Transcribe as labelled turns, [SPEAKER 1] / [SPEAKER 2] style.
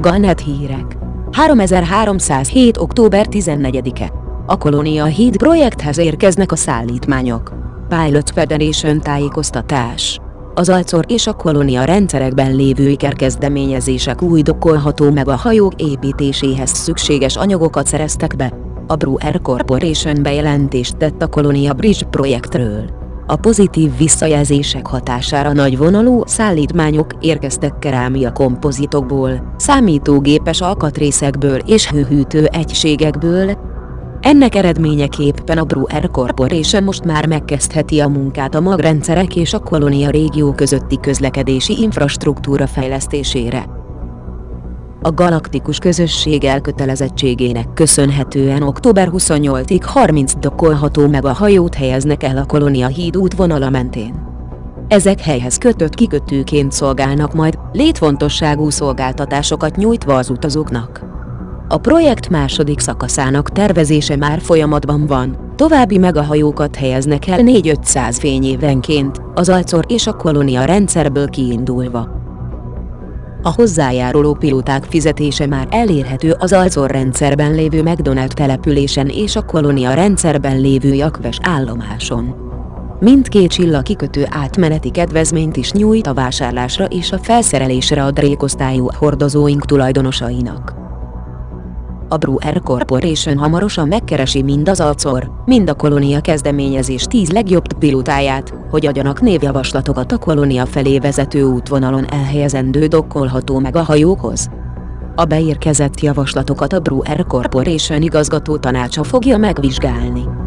[SPEAKER 1] Galnet hírek. 3307. október 14-e. A Kolónia híd projekthez érkeznek a szállítmányok. Pilot Federation tájékoztatás. Az Alcor és a Kolónia rendszerekben lévő ikerkezdeményezések új dokolható meg a hajók építéséhez szükséges anyagokat szereztek be. A Brewer Corporation bejelentést tett a Kolónia Bridge projektről. A pozitív visszajelzések hatására nagyvonalú szállítmányok érkeztek kerámia kompozitokból, számítógépes alkatrészekből és hőhűtő egységekből. Ennek eredményeképpen a Brewer Corporation most már megkezdheti a munkát a magrendszerek és a kolónia régió közötti közlekedési infrastruktúra fejlesztésére. A galaktikus közösség elkötelezettségének köszönhetően október 28-ig 30 dokolható meg a hajót helyeznek el a Kolonia híd útvonala mentén. Ezek helyhez kötött kikötőként szolgálnak majd, létfontosságú szolgáltatásokat nyújtva az utazóknak. A projekt második szakaszának tervezése már folyamatban van, további megahajókat helyeznek el 4-500 fényévenként, az Alcor és a Kolonia rendszerből kiindulva. A hozzájáruló pilóták fizetése már elérhető az Alzor rendszerben lévő McDonald településen és a Kolonia rendszerben lévő Jakves állomáson. Mindkét csilla kikötő átmeneti kedvezményt is nyújt a vásárlásra és a felszerelésre a drékosztályú hordozóink tulajdonosainak. A Brewer Corporation hamarosan megkeresi mind az Alcor, mind a Kolonia kezdeményezés 10 legjobb pilótáját, hogy adjanak névjavaslatokat a Kolonia felé vezető útvonalon elhelyezendő dokkolható meg a hajókhoz. A beérkezett javaslatokat a Brewer Corporation igazgató tanácsa fogja megvizsgálni.